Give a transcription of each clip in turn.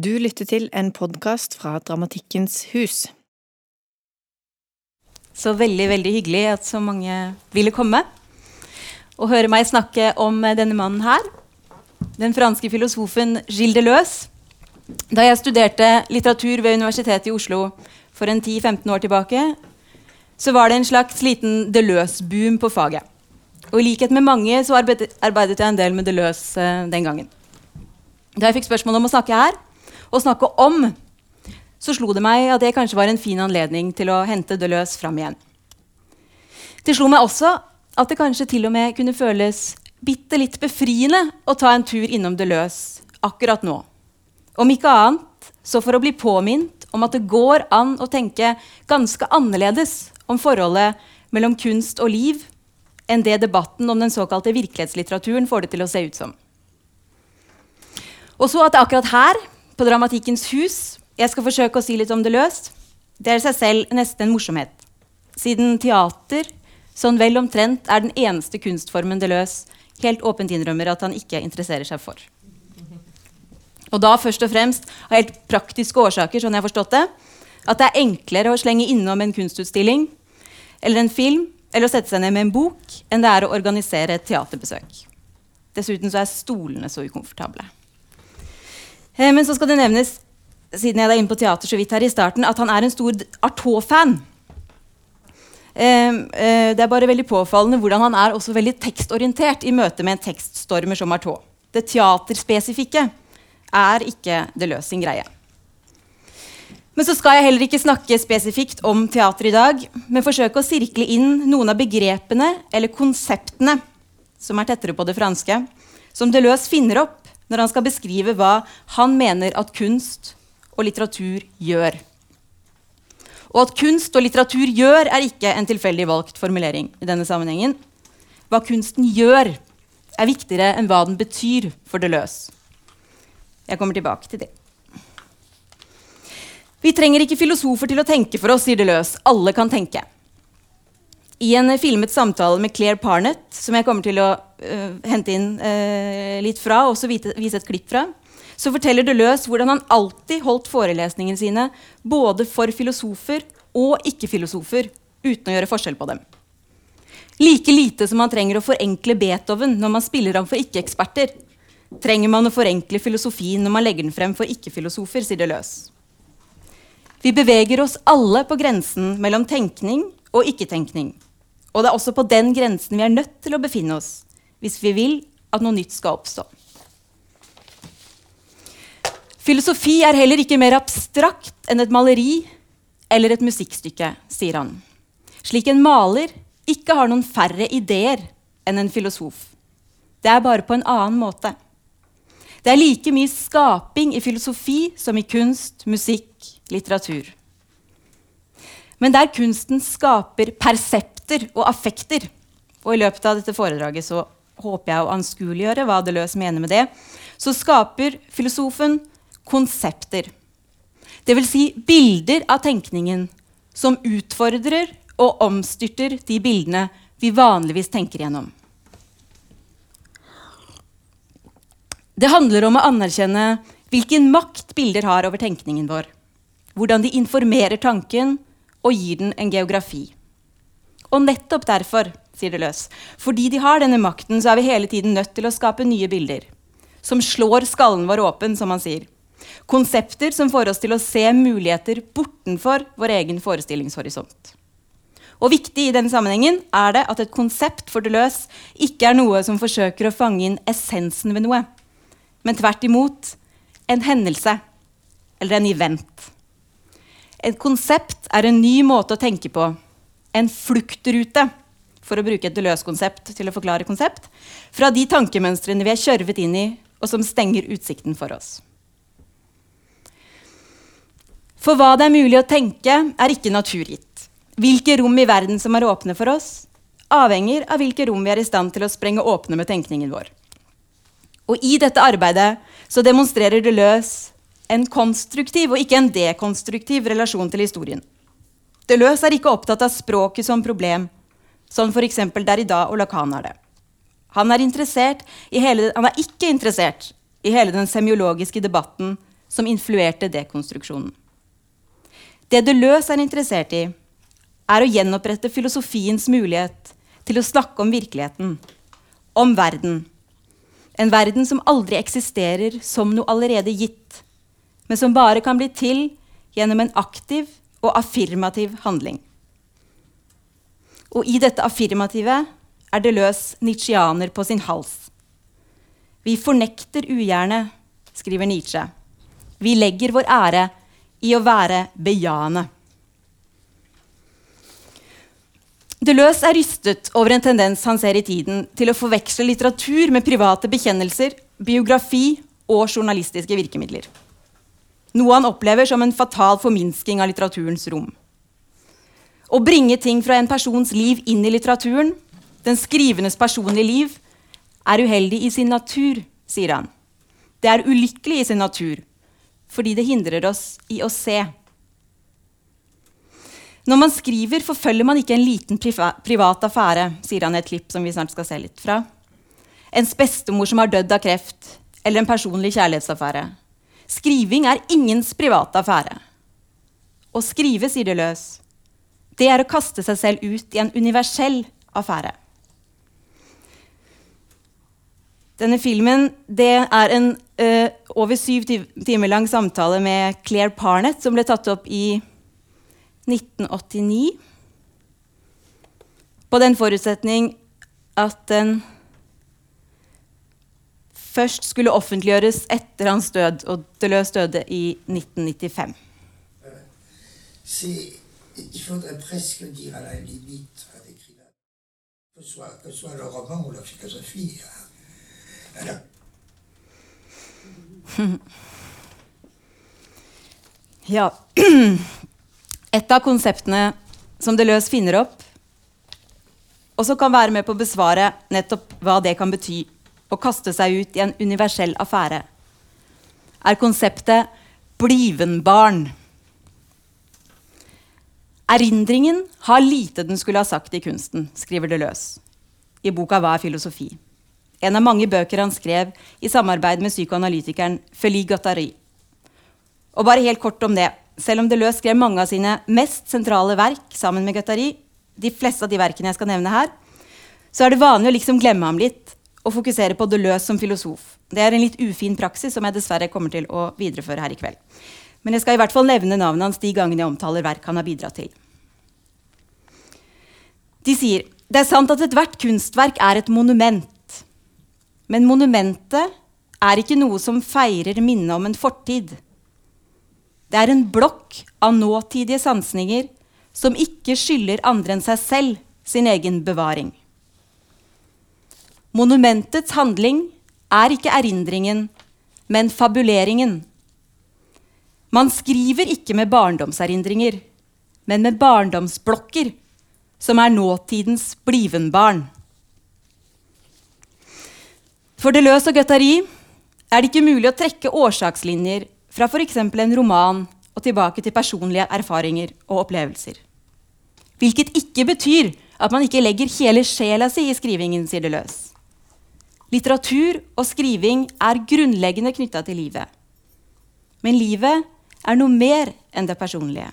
Du lytter til en podkast fra Dramatikkens hus. Så veldig, veldig hyggelig at så mange ville komme og høre meg snakke om denne mannen her. Den franske filosofen Gilles Deleuze. Da jeg studerte litteratur ved Universitetet i Oslo for en 10-15 år tilbake, så var det en slags liten Deleuze-boom på faget. Og i likhet med mange så arbeidet, jeg en del med Deleuze uh, den gangen. Da jeg fikk spørsmål om å snakke her, og snakke om, så slo det meg at det kanskje var en fin anledning til å hente Deleuze fram igjen. Det slo meg også at det kanskje til og med kunne føles bitte litt befriende å ta en tur innom Deleuze akkurat nå. Om ikke annet så for å bli påminnet om at det går an å tenke ganske annerledes om forholdet mellom kunst og liv enn det debatten om den såkalte virkelighetslitteraturen får det til å se ut som. Og så at akkurat her, på Dramatikkens hus, jeg skal forsøke å si litt om det løst, det er i seg selv nesten en morsomhet. Siden teater sånn vel omtrent er den eneste kunstformen det løs helt åpent innrømmer at han ikke interesserer seg for. Og da først og fremst av helt praktiske årsaker, sånn jeg har forstått det, at det er enklere å slenge innom en kunstutstilling eller en film eller å sette seg ned med en bok enn det er å organisere et teaterbesøk. Dessuten så er stolene så ukomfortable. Eh, men så skal det nevnes siden jeg er inne på teater så vidt her i starten, at han er en stor Artaud-fan. Eh, eh, det er bare veldig påfallende hvordan han er også veldig tekstorientert i møte med en tekststormer som Artaud. Det teaterspesifikke er ikke Deleuze sin greie. Men så skal jeg heller ikke snakke spesifikt om teater i dag, men forsøke å sirkle inn noen av begrepene eller konseptene som er tettere på det franske, som Deleuze finner opp når han skal beskrive hva han mener at kunst og litteratur gjør. Og at kunst og litteratur gjør, er ikke en tilfeldig valgt formulering. i denne sammenhengen. Hva kunsten gjør, er viktigere enn hva den betyr for Deleuze. Jeg kommer tilbake til det. Vi trenger ikke filosofer til å tenke for oss, sier Deleuze. Alle kan tenke. I en filmet samtale med Claire Parnett, som jeg kommer til å uh, hente inn uh, litt fra, og også vite, vise et klipp fra, så forteller Deleuze hvordan han alltid holdt forelesningene sine både for filosofer og ikke-filosofer, uten å gjøre forskjell på dem. Like lite som man trenger å forenkle Beethoven når man spiller ham for ikke-eksperter, trenger man å forenkle filosofien når man legger den frem for ikke-filosofer, sier Deleuze. Vi beveger oss alle på grensen mellom tenkning og ikke-tenkning. Og det er også på den grensen vi er nødt til å befinne oss hvis vi vil at noe nytt skal oppstå. Filosofi er heller ikke mer abstrakt enn et maleri eller et musikkstykke, sier han. Slik en maler ikke har noen færre ideer enn en filosof. Det er bare på en annen måte. Det er like mye skaping i filosofi som i kunst, musikk, litteratur. Men der kunsten skaper persepter og affekter Og i løpet av dette foredraget så håper jeg å anskueliggjøre hva Deleuze mener med det. Så skaper filosofen konsepter. Dvs. Si bilder av tenkningen som utfordrer og omstyrter de bildene vi vanligvis tenker gjennom. Det handler om å anerkjenne hvilken makt bilder har over tenkningen vår. Hvordan de informerer tanken og gir den en geografi. Og nettopp derfor, sier Deleuze, fordi de har denne makten, så er vi hele tiden nødt til å skape nye bilder. Som slår skallen vår åpen, som han sier. Konsepter som får oss til å se muligheter bortenfor vår egen forestillingshorisont. Og viktig i denne sammenhengen er det at et konsept for Deleuze ikke er noe som forsøker å fange inn essensen ved noe men tvert imot en hendelse eller en event. Et konsept er en ny måte å tenke på. En fluktrute, for å bruke et Deleuze-konsept til å forklare konsept, fra de tankemønstrene vi er kjørvet inn i, og som stenger utsikten for oss. For hva det er mulig å tenke, er ikke naturgitt. Hvilke rom i verden som er åpne for oss, avhenger av hvilke rom vi er i stand til å sprenge åpne med tenkningen vår. Og i dette arbeidet så demonstrerer Deleuze en konstruktiv og ikke en dekonstruktiv relasjon til historien. Deleuze er ikke opptatt av språket som problem, som f.eks. Derrida og Lacan har det. Han er, hele, han er ikke interessert i hele den semiologiske debatten som influerte dekonstruksjonen. Det Deleuze er interessert i, er å gjenopprette filosofiens mulighet til å snakke om virkeligheten, om verden. En verden som aldri eksisterer som noe allerede gitt, men som bare kan bli til gjennom en aktiv og affirmativ handling. Og i dette affirmative er Deleuze nietzscheaner på sin hals. Vi fornekter ugjerne, skriver Nietzsche. Vi legger vår ære i å være bejaende. Deleuze er rystet over en tendens han ser i tiden til å forveksle litteratur med private bekjennelser, biografi og journalistiske virkemidler. Noe han opplever som en fatal forminsking av litteraturens rom. Å bringe ting fra en persons liv inn i litteraturen, den skrivendes personlige liv, er uheldig i sin natur, sier han. Det er ulykkelig i sin natur, fordi det hindrer oss i å se. Når man skriver, forfølger man ikke en liten privat affære, sier han i et klipp som vi snart skal se litt fra. Ens bestemor som har dødd av kreft, eller en personlig kjærlighetsaffære. Skriving er ingens private affære. Å skrive, sier det løs, det er å kaste seg selv ut i en universell affære. Denne filmen er en uh, over syv timer lang samtale med Claire Parnett, som ble tatt opp i 1989. På den forutsetning at den først skulle offentliggjøres etter hans død, og Deleuze døde i 1995. Il faudrait presque dire à la limite à l'écrivain, que ce soit, que soit le roman ou la philosophie. Ja Et av konseptene som Deleuze finner opp, og som kan være med på å besvare nettopp hva det kan bety å kaste seg ut i en universell affære, er konseptet 'blivenbarn'. Erindringen har lite den skulle ha sagt i kunsten, skriver Deleuze i boka 'Hva er filosofi'? En av mange bøker han skrev i samarbeid med psykoanalytikeren Feli Gattari. Og bare helt kort om det. Selv om Deleuze skrev mange av sine mest sentrale verk sammen med Gattari, de fleste av de verkene jeg skal nevne her, så er det vanlig å liksom glemme ham litt og fokusere på Deleuze som filosof. Det er en litt ufin praksis som jeg dessverre kommer til å videreføre her i kveld. Men jeg skal i hvert fall nevne navnet hans de gangene jeg omtaler verk han har bidratt til. De sier det er sant at ethvert kunstverk er et monument men monumentet er ikke noe som feirer minnet om en fortid. Det er en blokk av nåtidige sansninger som ikke skylder andre enn seg selv sin egen bevaring. Monumentets handling er ikke erindringen, men fabuleringen. Man skriver ikke med barndomserindringer, men med barndomsblokker, som er nåtidens blivenbarn. For Deleuze og Guattari er det ikke mulig å trekke årsakslinjer fra f.eks. en roman og tilbake til personlige erfaringer og opplevelser. Hvilket ikke betyr at man ikke legger hele sjela si i skrivingen, sier Deleuze. Litteratur og skriving er grunnleggende knytta til livet. Men livet er noe mer enn det personlige.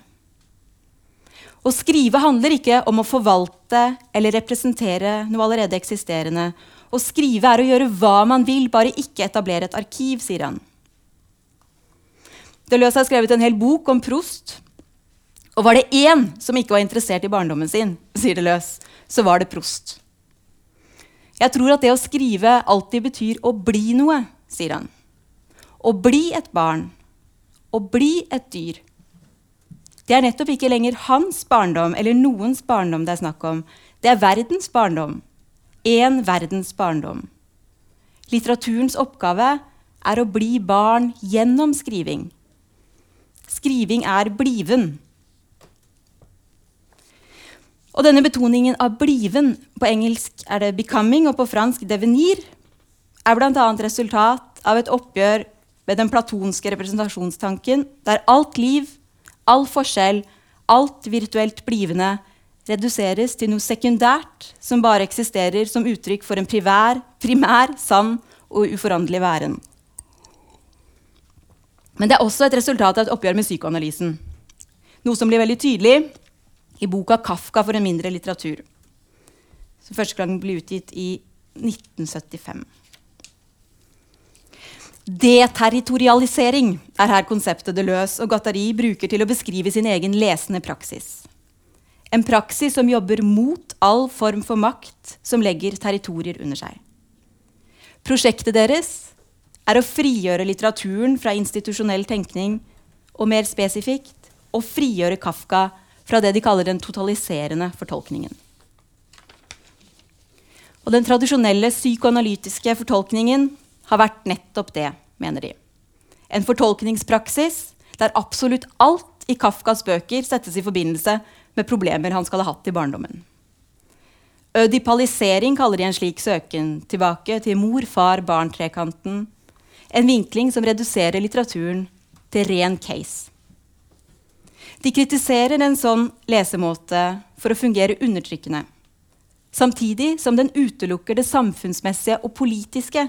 Å skrive handler ikke om å forvalte eller representere noe allerede eksisterende å skrive er å gjøre hva man vil, bare ikke etablere et arkiv, sier han. Deleuze har skrevet en hel bok om Prost. Og var det én som ikke var interessert i barndommen sin, sier Deleuze, så var det Prost. Jeg tror at det å skrive alltid betyr å bli noe, sier han. Å bli et barn. Å bli et dyr. Det er nettopp ikke lenger hans barndom eller noens barndom det er snakk om. Det er verdens barndom én verdens barndom. Litteraturens oppgave er å bli barn gjennom skriving. Skriving er bliven. Og denne betoningen av bliven, på engelsk er det 'becoming' og på fransk 'devenir', er bl.a. resultat av et oppgjør med den platonske representasjonstanken, der alt liv, all forskjell, alt virtuelt blivende reduseres til noe sekundært som bare eksisterer som uttrykk for en privær, primær, sann og uforanderlig væren. Men det er også et resultat av et oppgjør med psykoanalysen. Noe som blir veldig tydelig i boka 'Kafka for en mindre litteratur', som første gang ble utgitt i 1975. Deterritorialisering er her konseptet Deleuze og Gattari bruker til å beskrive sin egen lesende praksis. En praksis som jobber mot all form for makt som legger territorier under seg. Prosjektet deres er å frigjøre litteraturen fra institusjonell tenkning, og mer spesifikt å frigjøre Kafka det de kaller den totaliserende fortolkningen. Og den tradisjonelle psykoanalytiske fortolkningen har vært nettopp det, mener de. En fortolkningspraksis der absolutt alt i Kafkas bøker settes i forbindelse med problemer han skal ha hatt i barndommen. Ødipalisering kaller de en slik søken tilbake til mor-far-barn-trekanten. En vinkling som reduserer litteraturen til ren case. De kritiserer en sånn lesemåte for å fungere undertrykkende, samtidig som den utelukker det samfunnsmessige og politiske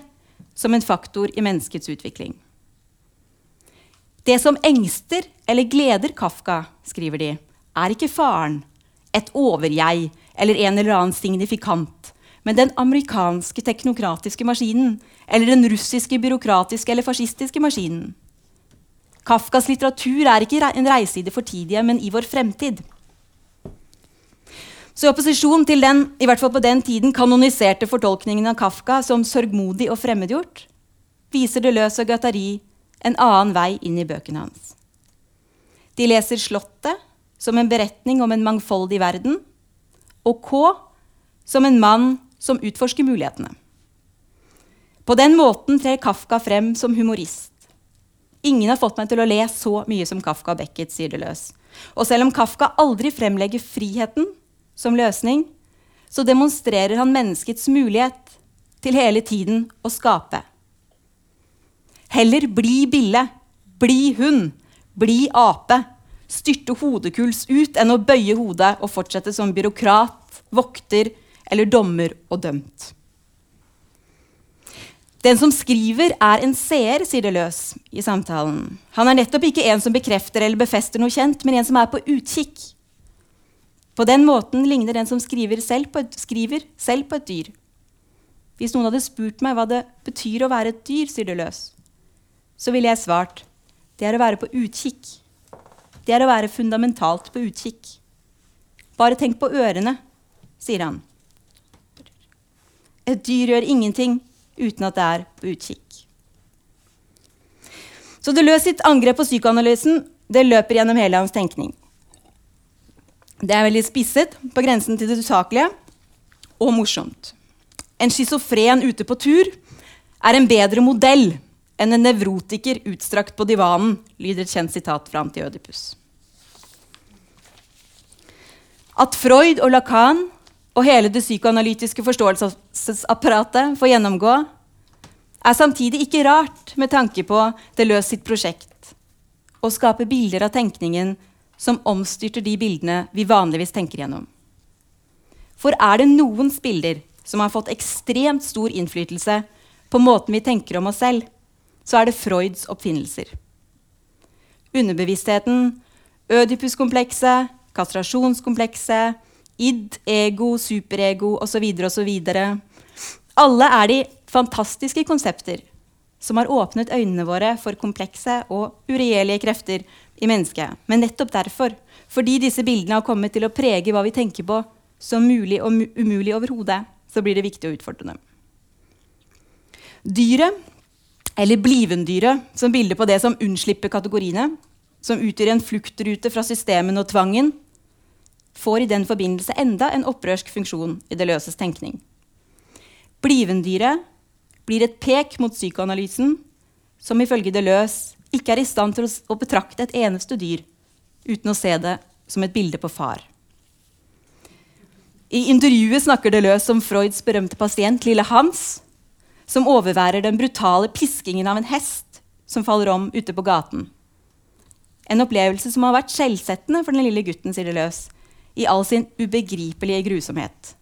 som en faktor i menneskets utvikling. Det som engster eller gleder Kafka, skriver de, er ikke faren, et overjeg eller en eller annen signifikant, men den amerikanske teknokratiske maskinen eller den russiske byråkratiske eller fascistiske maskinen. Kafkas litteratur er ikke en reise i det fortidige, men i vår fremtid. Så I opposisjon til den i hvert fall på den tiden, kanoniserte fortolkningen av Kafka som sørgmodig og fremmedgjort, viser det løs og Gattari en annen vei inn i bøkene hans. De leser 'Slottet' som en beretning om en mangfoldig verden, og K som en mann som utforsker mulighetene. På den måten trer Kafka frem som humorist Ingen har fått meg til å le så mye som Kafka og Beckett, sier Deleuze. Og selv om Kafka aldri fremlegger friheten som løsning, så demonstrerer han menneskets mulighet til hele tiden å skape. Heller bli bille, bli hund, bli ape, styrte hodekuls ut enn å bøye hodet og fortsette som byråkrat, vokter eller dommer og dømt. Den som skriver, er en seer, sier det løs i samtalen. Han er nettopp ikke en som bekrefter eller befester noe kjent, men en som er på utkikk. På den måten ligner den som skriver selv et, skriver selv på et dyr. Hvis noen hadde spurt meg hva det betyr å være et dyr, sier det løs, så ville jeg svart det er å være på utkikk. Det er å være fundamentalt på utkikk. Bare tenk på ørene, sier han. Et dyr gjør ingenting uten at det er på utkikk. Så det løs sitt angrep på psykoanalysen det løper gjennom hele hans tenkning. Det er veldig spisset, på grensen til det usaklige, og morsomt. En schizofren ute på tur er en bedre modell enn en nevrotiker utstrakt på divanen, lyder et kjent sitat fra Antiødipus. At Freud og Lacan og hele det psykoanalytiske forståelsesapparatet får gjennomgå, er samtidig ikke rart med tanke på Deleuze sitt prosjekt å skape bilder av tenkningen som omstyrter de bildene vi vanligvis tenker gjennom. For er det noens bilder som har fått ekstremt stor innflytelse på måten vi tenker om oss selv, så er det Freuds oppfinnelser. Underbevisstheten, Ødipus-komplekset, kastrasjonskomplekset, id, ego, superego osv. osv. Alle er de fantastiske konsepter som har åpnet øynene våre for komplekse og uregjerlige krefter i mennesket. Men nettopp derfor, fordi disse bildene har kommet til å prege hva vi tenker på som mulig og umulig overhodet, så blir det viktig å utfordre dem. Dyret, eller blivendyret, som bilde på det som unnslipper kategoriene, som utgjør en fluktrute fra systemen og tvangen, får i den forbindelse enda en opprørsk funksjon i det løses tenkning. Blivendyret blir et pek mot psykoanalysen, som ifølge Deleuze ikke er i stand til å betrakte et eneste dyr uten å se det som et bilde på far. I intervjuet snakker Deleuze om Freuds berømte pasient lille Hans, som overværer den brutale piskingen av en hest som faller om ute på gaten. En opplevelse som har vært skjellsettende for den lille gutten, sier Deleuze, i all sin ubegripelige grusomhet.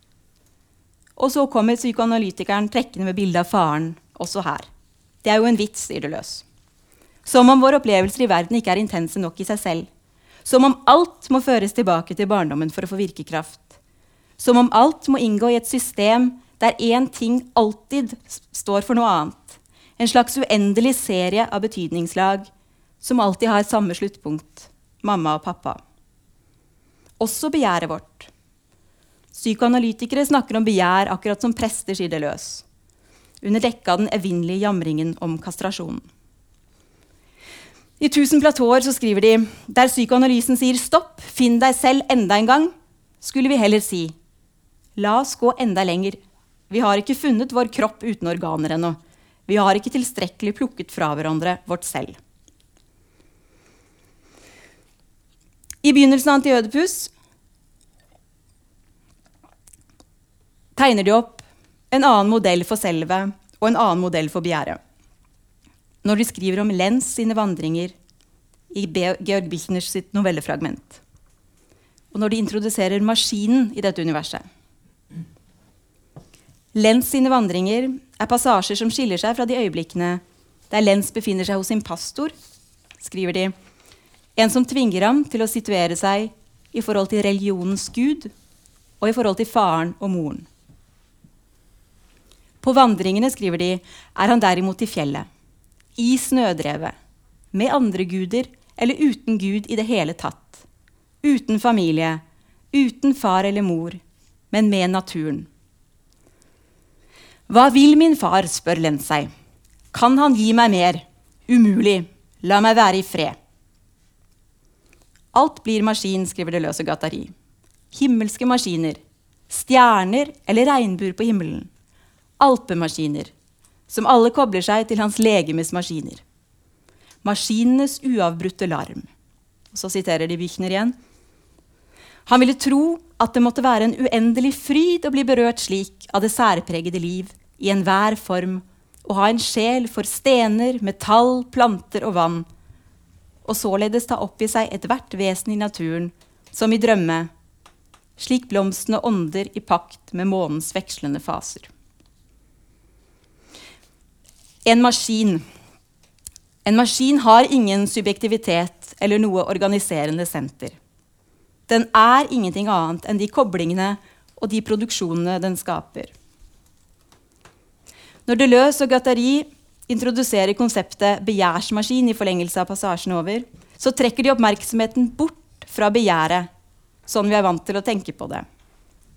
Og så kommer psykoanalytikeren trekkende med bilde av faren, også her. Det er jo en vits, sier det løs. Som om våre opplevelser i verden ikke er intense nok i seg selv. Som om alt må føres tilbake til barndommen for å få virkekraft. Som om alt må inngå i et system der én ting alltid står for noe annet. En slags uendelig serie av betydningslag som alltid har samme sluttpunkt mamma og pappa. Også begjæret vårt. Psykoanalytikere snakker om begjær akkurat som prester sier det løs, under dekke av den evinnelige jamringen om kastrasjonen. I 'Tusen platåer' så skriver de der psykoanalysen sier 'stopp, finn deg selv enda en gang', skulle vi heller si 'la oss gå enda lenger'. Vi har ikke funnet vår kropp uten organer ennå. Vi har ikke tilstrekkelig plukket fra hverandre vårt selv. I begynnelsen av Antiødepus tegner de opp en annen modell for selvet og en annen modell for begjæret. Når de skriver om Lenz sine vandringer i Georg Bichners sitt novellefragment. Og når de introduserer maskinen i dette universet. Lenz sine vandringer er passasjer som skiller seg fra de øyeblikkene der Lenz befinner seg hos sin pastor, skriver de. En som tvinger ham til å situere seg i forhold til religionens gud og i forhold til faren og moren. På vandringene, skriver de, er han derimot i fjellet, i snødrevet, med andre guder eller uten Gud i det hele tatt, uten familie, uten far eller mor, men med naturen. Hva vil min far, spør Lenz seg. Kan han gi meg mer? Umulig. La meg være i fred. Alt blir maskin, skriver det løse Gattari. Himmelske maskiner. Stjerner eller regnbuer på himmelen alpemaskiner, som alle kobler seg til hans legemes maskiner. Maskinenes uavbrutte larm. Så siterer de Bichner igjen. Han ville tro at det måtte være en uendelig fryd å bli berørt slik av det særpregede liv i enhver form, og ha en sjel for stener, metall, planter og vann, og således ta opp i seg ethvert vesen i naturen, som i drømme, slik blomstene ånder i pakt med månens vekslende faser. En maskin. En maskin har ingen subjektivitet eller noe organiserende senter. Den er ingenting annet enn de koblingene og de produksjonene den skaper. Når Deleuze og Gattari introduserer konseptet begjærsmaskin i forlengelse av passasjen over, så trekker de oppmerksomheten bort fra begjæret, sånn vi er vant til å tenke på det,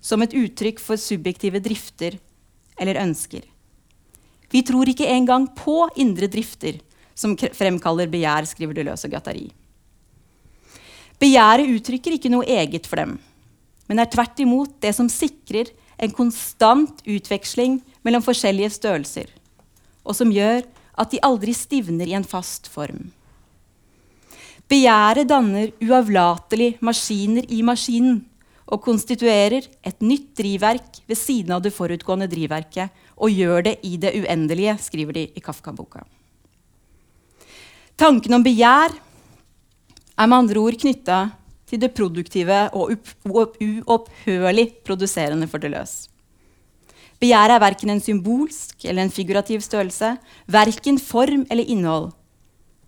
som et uttrykk for subjektive drifter eller ønsker. Vi tror ikke engang på indre drifter som fremkaller begjær, skriver Deleuze og Gattari. Begjæret uttrykker ikke noe eget for dem, men er tvert imot det som sikrer en konstant utveksling mellom forskjellige størrelser, og som gjør at de aldri stivner i en fast form. Begjæret danner uavlatelig maskiner i maskinen og konstituerer et nytt drivverk ved siden av det forutgående drivverket, og gjør det i det uendelige, skriver de i Kafka-boka. Tanken om begjær er med andre ord knytta til det produktive og uopphørlig produserende for Deleuze. Begjæret er verken en symbolsk eller en figurativ størrelse, verken form eller innhold,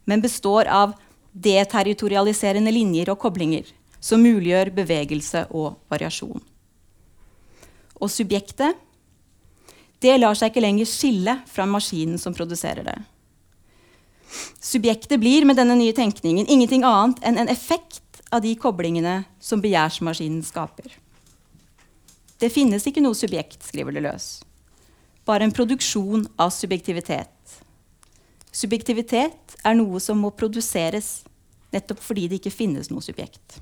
men består av deterritorialiserende linjer og koblinger som muliggjør bevegelse og variasjon. Og subjektet det lar seg ikke lenger skille fra maskinen som produserer det. Subjektet blir med denne nye tenkningen ingenting annet enn en effekt av de koblingene som begjærsmaskinen skaper. Det finnes ikke noe subjekt, skriver det løs. Bare en produksjon av subjektivitet. Subjektivitet er noe som må produseres nettopp fordi det ikke finnes noe subjekt.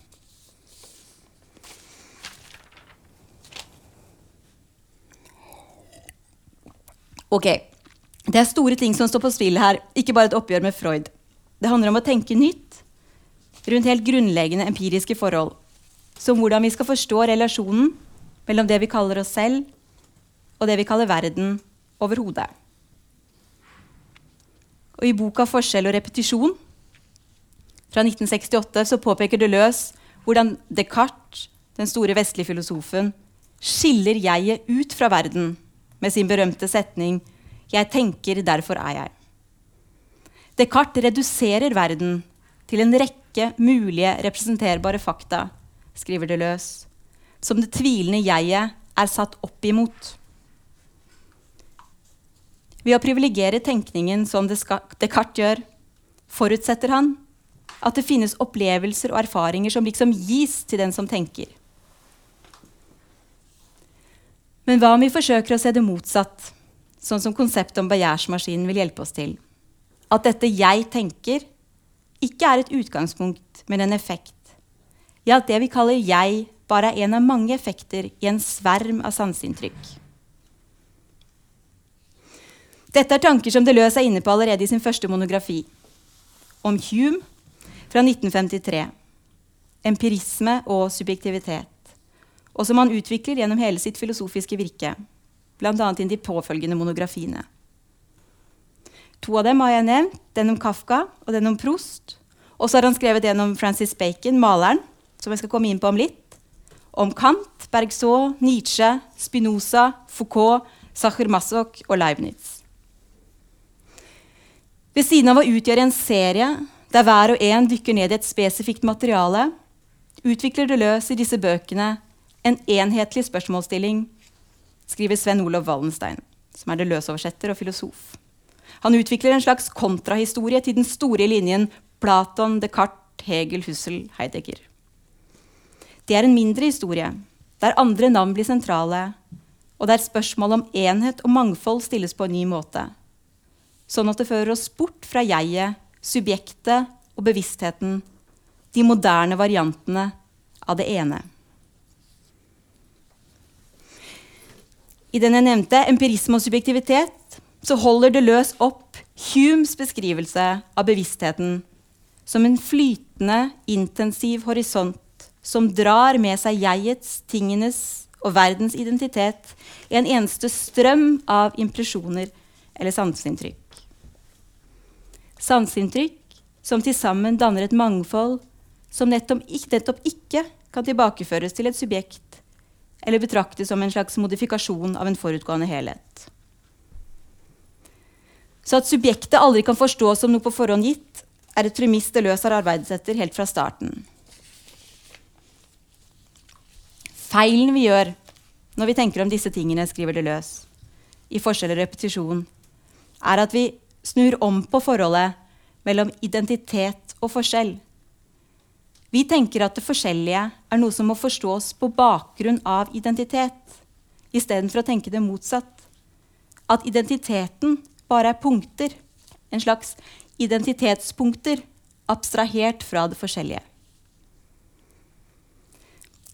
Ok, Det er store ting som står på spill her, ikke bare et oppgjør med Freud. Det handler om å tenke nytt rundt helt grunnleggende empiriske forhold. Som hvordan vi skal forstå relasjonen mellom det vi kaller oss selv, og det vi kaller verden overhodet. Og I boka 'Forskjell og repetisjon' fra 1968 så påpeker Deleuze hvordan Descartes, den store vestlige filosofen, skiller jeget ut fra verden med sin berømte setning 'Jeg tenker, derfor er jeg'. Descartes reduserer verden til en rekke mulige representerbare fakta, skriver Deleuze, som det tvilende jeget er satt opp imot. Ved å privilegere tenkningen som Descartes gjør, forutsetter han at det finnes opplevelser og erfaringer som liksom gis til den som tenker. Men hva om vi forsøker å se det motsatt, sånn som konseptet om begjærsmaskinen vil hjelpe oss til? At dette 'jeg tenker' ikke er et utgangspunkt, men en effekt. Ja, at det vi kaller 'jeg', bare er en av mange effekter i en sverm av sanseinntrykk. Dette er tanker som Deleuze er inne på allerede i sin første monografi om Hume fra 1953. Empirisme og subjektivitet. Og som han utvikler gjennom hele sitt filosofiske virke, bl.a. i de påfølgende monografiene. To av dem har jeg nevnt, den om Kafka og den om Prost. Og så har han skrevet en om Francis Bacon, maleren, som jeg skal komme inn på om litt. Om Kant, Bergså, Nietzsche, Spinoza, Foucault, Sacher Masoch og Leibniz. Ved siden av å utgjøre en serie der hver og en dykker ned i et spesifikt materiale, utvikler det løs i disse bøkene en enhetlig spørsmålsstilling, skriver Sven Olav Wallenstein, som er det løsoversetter og filosof. Han utvikler en slags kontrahistorie til den store linjen Platon, Descartes, Hegel, Hussel, Heidegger. Det er en mindre historie, der andre navn blir sentrale, og der spørsmålet om enhet og mangfold stilles på en ny måte. Sånn at det fører oss bort fra jeget subjektet og bevisstheten, de moderne variantene av det ene. I den jeg nevnte, empirisme og subjektivitet, så holder det løs opp Humes beskrivelse av bevisstheten som en flytende, intensiv horisont som drar med seg jegets, tingenes og verdens identitet i en eneste strøm av impresjoner eller sanseinntrykk sanseinntrykk som til sammen danner et mangfold som nettopp ikke, kan tilbakeføres til et subjekt eller betraktes som en slags modifikasjon av en forutgående helhet. Så at subjektet aldri kan forstås som noe på forhånd gitt, er et premiss Deleuze har arbeidet etter helt fra starten. Feilen vi gjør når vi tenker om disse tingene, skriver det løs, i forskjell og repetisjon, er at vi snur om på forholdet mellom identitet og forskjell. Vi tenker at det forskjellige er noe som må forstås på bakgrunn av identitet, istedenfor å tenke det motsatt. At identiteten bare er punkter, en slags identitetspunkter, abstrahert fra det forskjellige.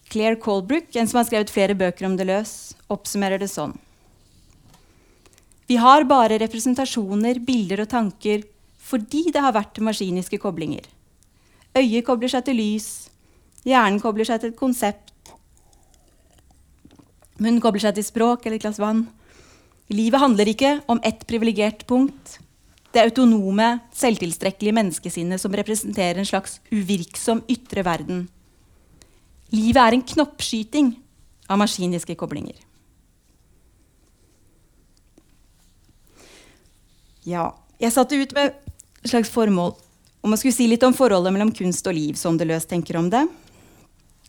Claire Colbrook, en som har skrevet flere bøker om Deleuze, oppsummerer det sånn. Vi har bare representasjoner, bilder og tanker fordi det har vært maskiniske koblinger. Øyet kobler seg til lys, hjernen kobler seg til et konsept, munnen kobler seg til språk eller et glass vann. Livet handler ikke om ett privilegert punkt. Det autonome, selvtilstrekkelige menneskesinnet som representerer en slags uvirksom ytre verden. Livet er en knoppskyting av maskiniske koblinger. Ja, jeg satte ut med et slags formål om man skulle si litt om forholdet mellom kunst og liv, som løst tenker om det.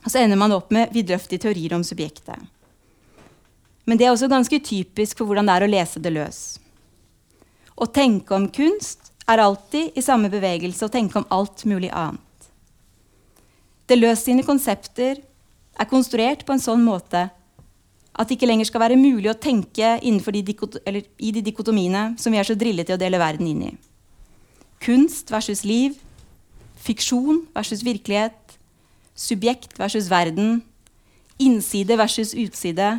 Og så ender man opp med vidløftige teorier om subjektet. Men det er også ganske typisk for hvordan det er å lese det løs. Å tenke om kunst er alltid i samme bevegelse å tenke om alt mulig annet. Deleuze sine konsepter er konstruert på en sånn måte at det ikke lenger skal være mulig å tenke de i de dikotomiene som vi er så drillet til å dele verden inn i. Kunst versus liv, fiksjon versus virkelighet, subjekt versus verden, innside versus utside,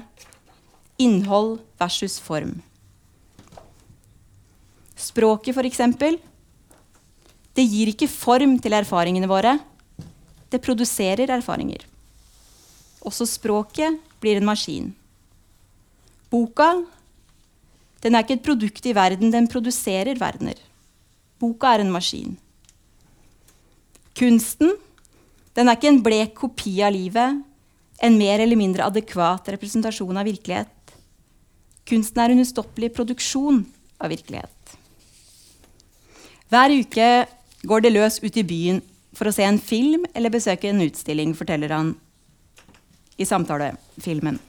innhold versus form. Språket, f.eks., det gir ikke form til erfaringene våre. Det produserer erfaringer. Også språket blir en maskin. Boka den er ikke et produkt i verden, den produserer verdener. Boka er en maskin. Kunsten den er ikke en blek kopi av livet, en mer eller mindre adekvat representasjon av virkelighet. Kunsten er en ustoppelig produksjon av virkelighet. Hver uke går det løs ut i byen for å se en film eller besøke en utstilling, forteller han i samtalefilmen.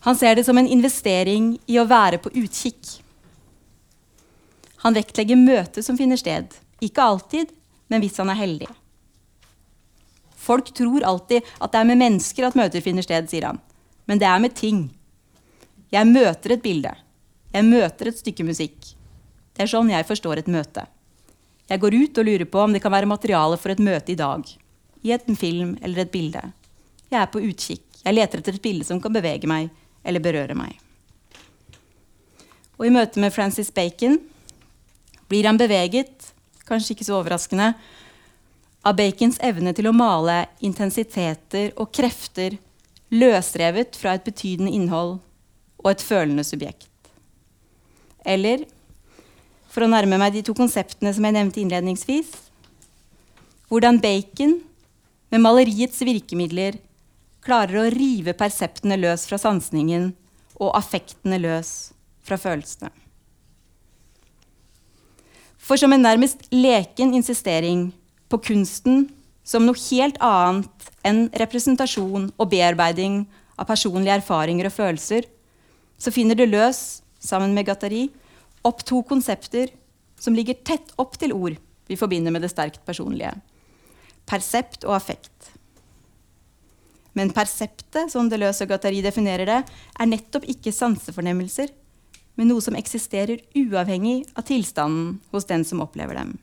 Han ser det som en investering i å være på utkikk. Han vektlegger møtet som finner sted. Ikke alltid, men hvis han er heldig. Folk tror alltid at det er med mennesker at møter finner sted, sier han. Men det er med ting. Jeg møter et bilde. Jeg møter et stykke musikk. Det er sånn jeg forstår et møte. Jeg går ut og lurer på om det kan være materiale for et møte i dag. I en film eller et bilde. Jeg er på utkikk. Jeg leter etter et bilde som kan bevege meg eller berøre meg. Og i møte med Francis Bacon blir han beveget, kanskje ikke så overraskende, av Bacons evne til å male intensiteter og krefter løsrevet fra et betydende innhold og et følende subjekt. Eller, for å nærme meg de to konseptene som jeg nevnte innledningsvis, hvordan Bacon med maleriets virkemidler klarer å rive perseptene løs fra sansningen og affektene løs fra følelsene. For som en nærmest leken insistering på kunsten som noe helt annet enn representasjon og bearbeiding av personlige erfaringer og følelser, så finner det løs, sammen med Gattari, opp to konsepter som ligger tett opp til ord vi forbinder med det sterkt personlige. Persept og affekt. Men perseptet, som Deleuze og Gattari definerer det, er nettopp ikke sansefornemmelser, men noe som eksisterer uavhengig av tilstanden hos den som opplever dem.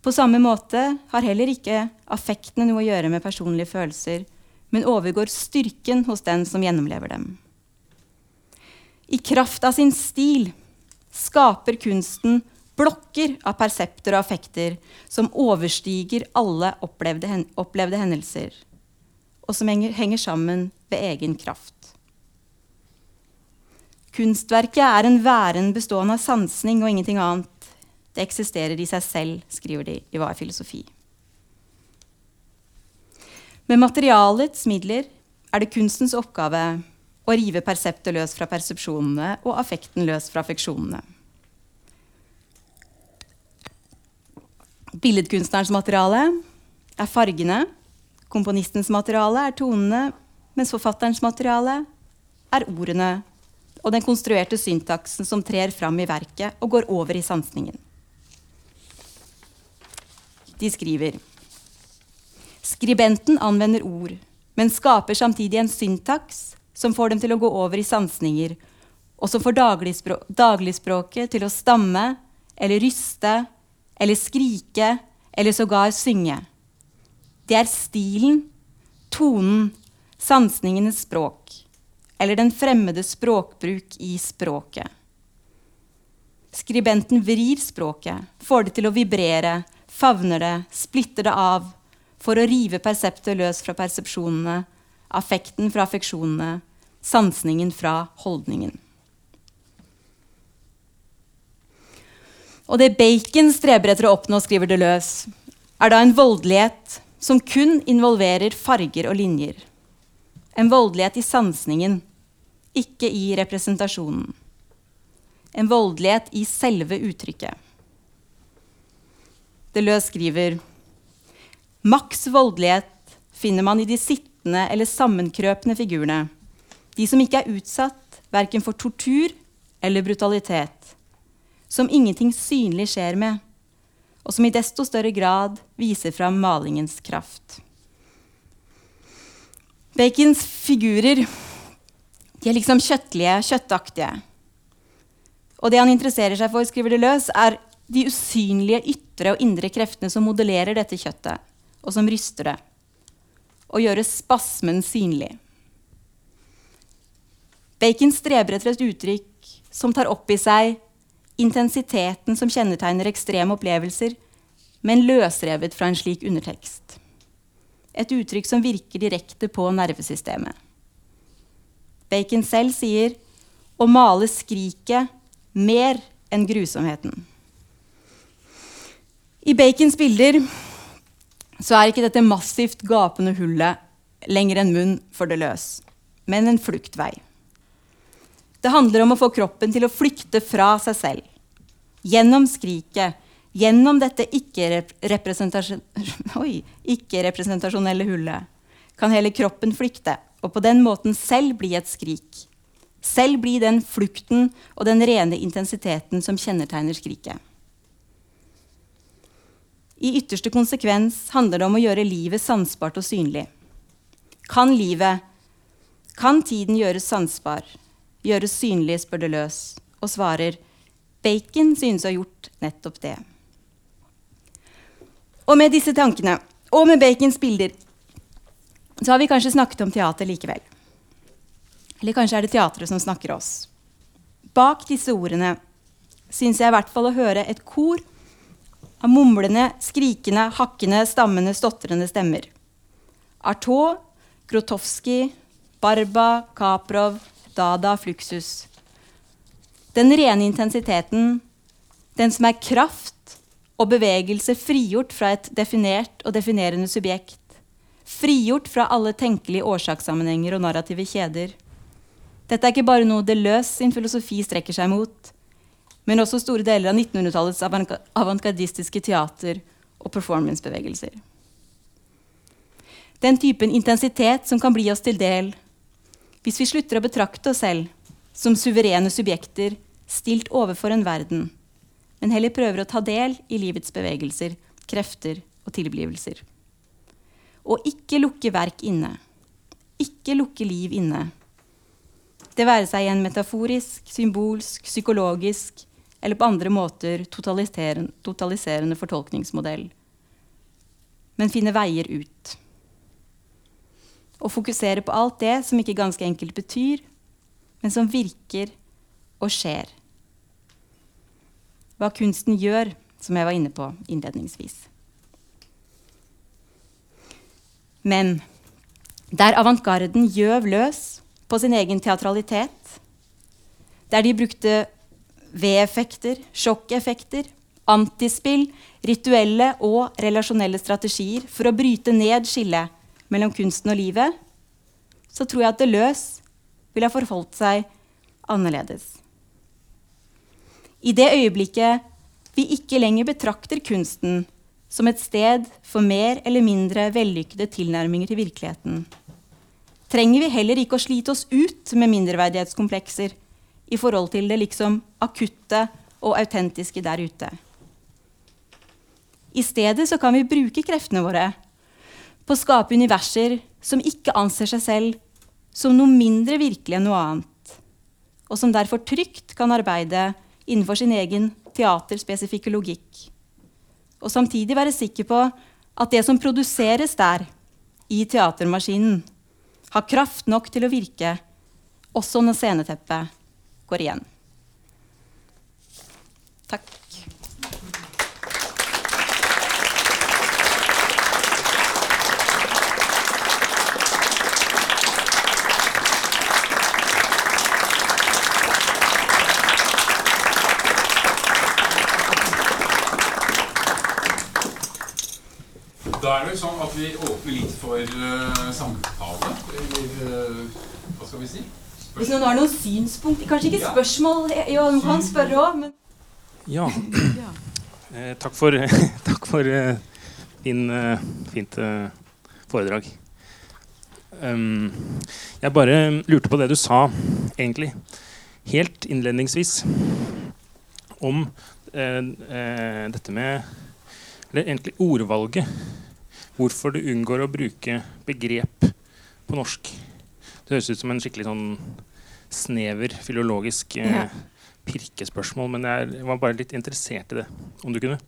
På samme måte har heller ikke affektene noe å gjøre med personlige følelser, men overgår styrken hos den som gjennomlever dem. I kraft av sin stil skaper kunsten blokker av persepter og affekter som overstiger alle opplevde, hen opplevde hendelser, og som henger, henger sammen ved egen kraft. Kunstverket er en væren bestående av sansning og ingenting annet. Det eksisterer i seg selv, skriver de i Hva er filosofi? Med materialets midler er det kunstens oppgave å rive perseptet løs fra persepsjonene og affekten løs fra affeksjonene. Billedkunstnerens materiale er fargene, komponistens materiale er tonene, mens forfatterens materiale er ordene og den konstruerte syntaksen som trer fram i verket og går over i sansningen. De skriver Skribenten anvender ord, men skaper samtidig en syntaks som får dem til å gå over i sansninger, og som får dagligspråket til å stamme eller ryste eller skrike eller sågar synge. Det er stilen, tonen, sansningenes språk eller den fremmede språkbruk i språket. Skribenten vrir språket, får det til å vibrere, favner det, splitter det av, for å rive perseptet løs fra persepsjonene, affekten fra affeksjonene, sansningen fra holdningen. Og det Bacon streber etter å oppnå, skriver Deleuze, er da en voldelighet som kun involverer farger og linjer. En voldelighet i sansningen, ikke i representasjonen. En voldelighet i selve uttrykket. Deleuze skriver Maks voldelighet finner man i de sittende eller sammenkrøpne figurene. De som ikke er utsatt verken for tortur eller brutalitet. Som ingenting synlig skjer med, og som i desto større grad viser fram malingens kraft. Bacons figurer de er liksom kjøttlige, kjøttaktige. Og det han interesserer seg for, skriver det løs, er de usynlige ytre og indre kreftene som modellerer dette kjøttet, og som ryster det. Og gjøre spasmen synlig. Bacon streber etter et uttrykk som tar opp i seg intensiteten som kjennetegner ekstreme opplevelser, men løsrevet fra en slik undertekst. Et uttrykk som virker direkte på nervesystemet. Bacon selv sier å male skriket mer enn grusomheten. I Bacons bilder så er ikke dette massivt gapende hullet lenger en munn for det løs, men en fluktvei. Det handler om å få kroppen til å flykte fra seg selv. Gjennom skriket, gjennom dette ikke-representasjonelle ikke hullet, kan hele kroppen flykte og på den måten selv bli et skrik. Selv bli den flukten og den rene intensiteten som kjennetegner skriket. I ytterste konsekvens handler det om å gjøre livet sansbart og synlig. Kan livet, kan tiden gjøres sansbar, gjøres synlig, spør det løs, og svarer Bacon synes å ha gjort nettopp det. Og med disse tankene, og med Bacons bilder, så har vi kanskje snakket om teater likevel. Eller kanskje er det teatret som snakker oss. Bak disse ordene syns jeg i hvert fall å høre et kor av mumlende, skrikende, hakkende, stammende, stotrende stemmer. Artaud, Grotowski, Barba, Kaprov, Dada, Fluxus. Den rene intensiteten, den som er kraft og bevegelse frigjort fra et definert og definerende subjekt. Frigjort fra alle tenkelige årsakssammenhenger og narrative kjeder. Dette er ikke bare noe Deleuze sin filosofi strekker seg mot, men også store deler av 1900-tallets avantgardistiske teater og performancebevegelser. Den typen intensitet som kan bli oss til del hvis vi slutter å betrakte oss selv som suverene subjekter stilt overfor en verden, men heller prøver å ta del i livets bevegelser, krefter og tilblivelser. Og ikke lukke verk inne. Ikke lukke liv inne. Det være seg igjen en metaforisk, symbolsk, psykologisk eller på andre måter totaliserende, totaliserende fortolkningsmodell. Men finne veier ut. Og fokusere på alt det som ikke ganske enkelt betyr, men som virker og skjer. Hva kunsten gjør, som jeg var inne på innledningsvis. Men der avantgarden gjøv løs på sin egen teatralitet, der de brukte V-effekter, sjokkeffekter, antispill, rituelle og relasjonelle strategier for å bryte ned skillet mellom kunsten og livet, så tror jeg at Deleuze ville ha forholdt seg annerledes. I det øyeblikket vi ikke lenger betrakter kunsten som et sted for mer eller mindre vellykkede tilnærminger til virkeligheten, trenger vi heller ikke å slite oss ut med mindreverdighetskomplekser i forhold til det liksom akutte og autentiske der ute. I stedet så kan vi bruke kreftene våre på å skape universer som ikke anser seg selv som noe mindre virkelig enn noe annet, og som derfor trygt kan arbeide innenfor sin egen teaterspesifikke logikk, og samtidig være sikker på at det som produseres der, i teatermaskinen, har kraft nok til å virke også når sceneteppet går igjen. Takk. Da er det sånn at vi åpner litt for uh, samtale. Eller uh, hva skal vi si? Hvis noen har noen synspunkter Kanskje ikke spørsmål, Jo, noen kan spørre òg, men Ja. Eh, takk for, takk for eh, din eh, fint eh, foredrag. Um, jeg bare lurte på det du sa, egentlig, helt innledningsvis, om eh, eh, dette med Eller egentlig ordvalget. Hvorfor du unngår å bruke begrep på norsk. Det høres ut som en skikkelig sånn snever filologisk eh, pirkespørsmål, men jeg, jeg var bare litt interessert i det. Om du kunne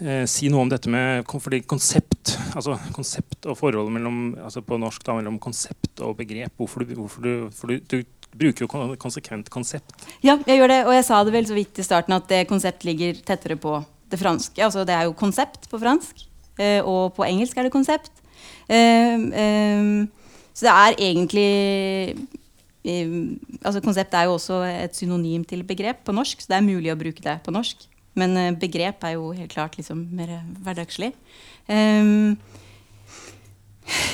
eh, si noe om dette med fordi konsept, altså konsept og forholdet mellom altså på norsk da, mellom konsept og begrep. Hvorfor du, hvorfor du, for du, du bruker jo konsekvent konsept. Ja, jeg gjør det, og jeg sa det vel så vidt i starten at det konsept ligger tettere på det franske. Altså det er jo konsept på fransk, og på engelsk er det konsept. Eh, eh, så det er egentlig eh, altså Konsept er jo også et synonym til begrep på norsk, så det er mulig å bruke det på norsk. Men eh, begrep er jo helt klart liksom mer hverdagslig. Eh,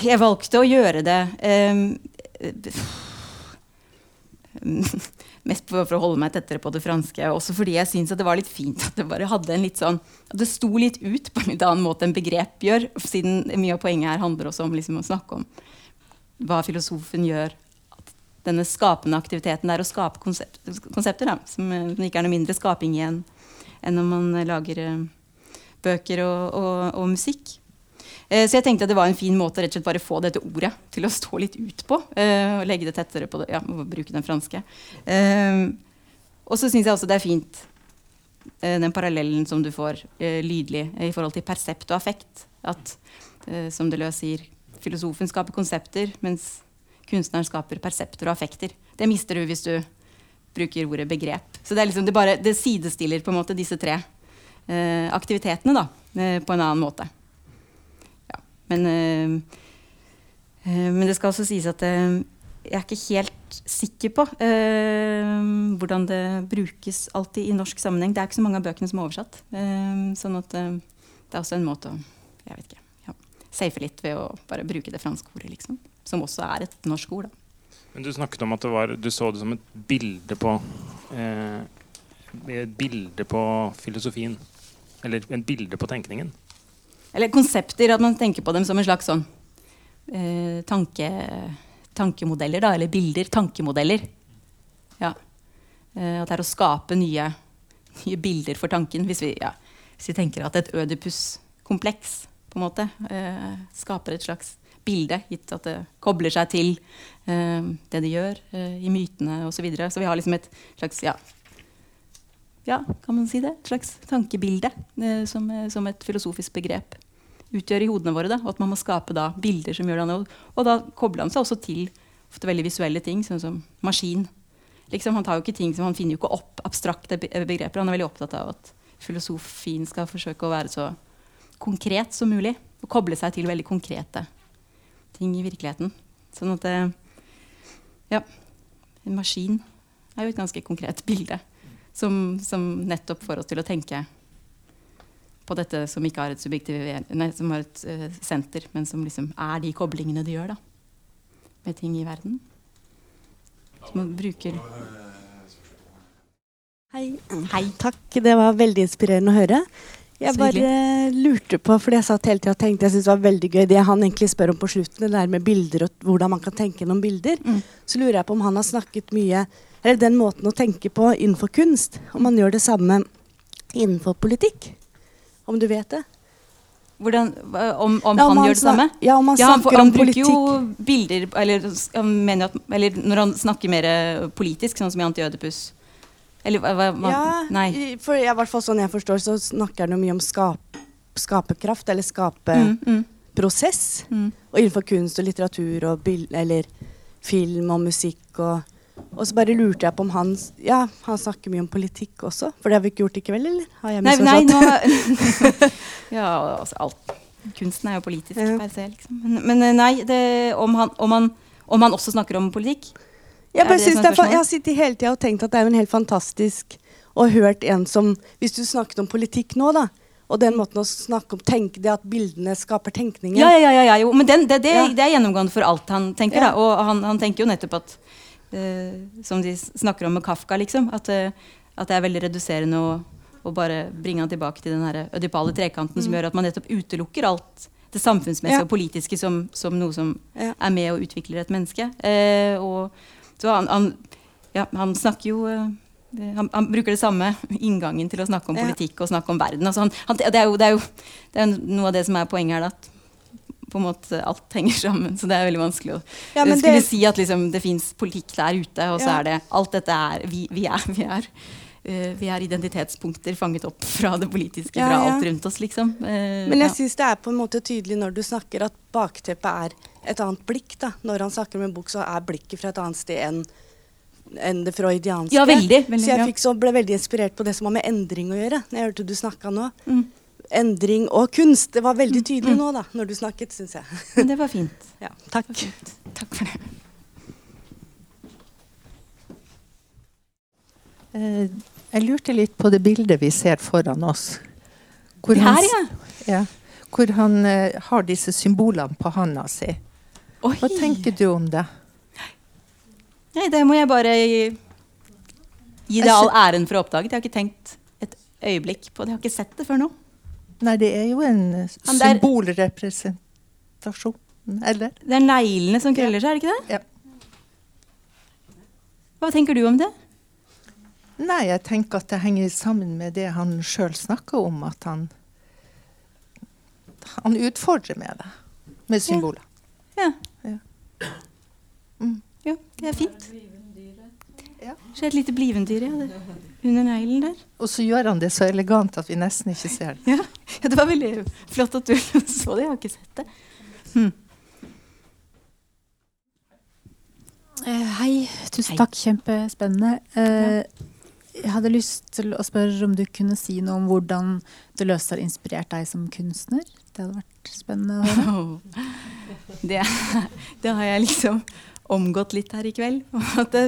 jeg valgte å gjøre det eh, Mest for, å holde meg tettere på det franske. Også fordi jeg syns det var litt fint at det bare hadde en litt sånn At det sto litt ut på en litt annen måte enn begrep gjør. Siden mye av poenget her handler også om liksom, å snakke om hva filosofen gjør. At denne skapende aktiviteten der å skape konsept, konsepter da, som, som, ikke er noe mindre skaping igjen enn når man lager uh, bøker og, og, og musikk. Eh, så jeg tenkte at det var en fin måte rett og slett bare få dette ordet til å stå litt ut på. Eh, og legge det tettere på det. Ja, bruke den franske. Eh, og så syns jeg også det er fint den parallellen som du får lydlig i forhold til persept og affekt. At, som Deleuze sier, filosofen skaper konsepter, mens kunstneren skaper persepter og affekter. Det mister du hvis du bruker ordet begrep. Så det, liksom, det, bare, det sidestiller på en måte disse tre aktivitetene da, på en annen måte. Men, øh, men, det skal også sies at øh, jeg er ikke helt sikker på hvordan det brukes alltid i norsk sammenheng. Det er ikke så mange av bøkene som er oversatt. sånn at det er også en måte å jeg vet ikke, ja, safe litt ved å bare bruke det franske ordet, liksom. Som også er et norsk ord. Da. Men du snakket om at var, du så det som et bilde på eh, et bilde på filosofien. Eller en bilde på tenkningen. Eller konsepter, at man tenker på dem som en slags sånn eh, tanke, tankemodeller, da, eller bilder. Tankemodeller. Ja. Eh, at det er å skape nye, nye bilder for tanken. Hvis vi, ja, hvis vi tenker at et ødipuskompleks på en måte eh, skaper et slags bilde, gitt at det kobler seg til eh, det de gjør eh, i mytene osv. Så, så vi har liksom et slags ja, ja, kan man si det? Et slags tankebilde eh, som, som, et filosofisk begrep utgjør i hodene våre. Da, og at man må skape da, bilder som gjør det. Og, og da kobler han seg også til ofte veldig visuelle ting, sånn som maskin. Liksom, han, tar jo ikke ting han finner jo ikke opp abstrakte begreper. Han er veldig opptatt av at filosofien skal forsøke å være så konkret som mulig. Og koble seg til veldig konkrete ting i virkeligheten. Sånn at eh, Ja. En maskin er jo et ganske konkret bilde som, som, nettopp får oss til å tenke på dette som ikke har et subjektiv nei, som har et uh, senter, men som liksom er de koblingene de gjør da, med ting i verden. Som man bruker Hei. Hei. Takk, det var veldig inspirerende å høre. Jeg bare lurte på, fordi jeg satt hele tida og tenkte jeg synes det var veldig gøy det han egentlig spør om på slutten, det der med bilder og hvordan man kan tenke noen bilder. Mm. Så lurer jeg på om han har snakket mye Eller den måten å tenke på innenfor kunst. Om han gjør det samme innenfor politikk. Om du vet det. Hvordan, om, om ja, han, han, gjør det samme? Ja, om han ja, han, han bruker jo bilder eller, at, eller, når han snakker mer politisk, sånn som i Anti-Ødipus eller hva, hva Ja, nei. for i hvert fall sånn jeg forstår, så snakker han jo mye om skap, skaperkraft, eller skaperprosess. Mm, mm. Og innenfor kunst og litteratur og bild, eller film og musikk og og så bare lurte jeg på om han Ja, han snakker mye om politikk også. For det har vi ikke gjort i kveld, eller? Har jeg misforstått? Nei, nei, ja, altså alt. Kunsten er jo politisk ja. per se, liksom. Men, men eh, nei, det, om, han, om, han, om, han, også snakker om politikk? Jeg, bare synes det er, jeg har sittet hele tida og tenkt at det er jo en helt fantastisk Og hørt en som Hvis du snakket om politikk nå, da. Og den måten å snakke om tenke, det at bildene skaper tenkninger. Ja, ja, ja, ja jo. Men den, det, det, det, er gjennomgående for alt han tenker. Da. Og han, han, tenker jo nettopp at Som de snakker om med Kafka, liksom. At, uh, at det er veldig reduserende å, å, bare bringe han tilbake til den her ødipale trekanten mm. som gjør at man nettopp utelukker alt det samfunnsmessige ja. og politiske som, som, noe som ja. er med og utvikler et menneske. Eh, og så han, han, ja, han snakker jo eh, han, han, bruker det samme inngangen til å snakke om politikk og snakke om verden. Altså han, det, er jo, det, er jo, det, er noe av det som er poenget her. At på en måte alt henger sammen. Så det er veldig vanskelig å ja, skulle si at liksom, det fins politikk der ute, og så er det alt dette er Vi, vi er, vi er, uh, vi er identitetspunkter fanget opp fra det politiske, ja, fra alt rundt oss, liksom. Uh, Men jeg ja. syns det er på en måte tydelig når du snakker at bakteppet er et annet blikk. da. Når han snakker om en bok, så er blikket fra et annet sted enn enn det freudianske. Ja, veldig, veldig, så jeg så, ble veldig inspirert på det som har med endring å gjøre. når jeg hørte du snakka nå. Mm. Endring og kunst. Det var veldig mm, tydelig mm. nå da, når du snakket, syns jeg. det var fint. Ja, takk. Fint. Takk for det. Uh, jeg lurte litt på det bildet vi ser foran oss. Hvor her, ja. ja. Hvor han uh, har disse symbolene på handa si. Oi. Hva tenker du om det? Nei, det må jeg bare gi det all æren for å oppdage oppdaget. Jeg har ikke tenkt et øyeblikk på det. Jeg har ikke sett det før nå. Nei, det er jo en eh, symbolrepresentasjon. Eller? Det er neglene som krøller seg, er det ikke det? Ja. Hva tenker du om det? Nei, jeg tenker at det henger sammen med det han sjøl snakker om, at han Han utfordrer med det. Med symboler. Ja. Ja. ja det er fint. Ja. Så et lite blivendyr ja, det, under neglen der. Og så gjør han det så elegant at vi nesten ikke ser det. Ja. ja, Det var veldig flott at du så det. Jeg har ikke sett det. Hmm. Eh, hei, tusen Hei. takk. Kjempespennende. Eh, jeg hadde lyst til å spørre om du kunne si noe om hvordan Deleuze har inspirert deg som kunstner. Det hadde vært spennende å høre. Det, det har jeg liksom omgått litt her i kveld. på en måte.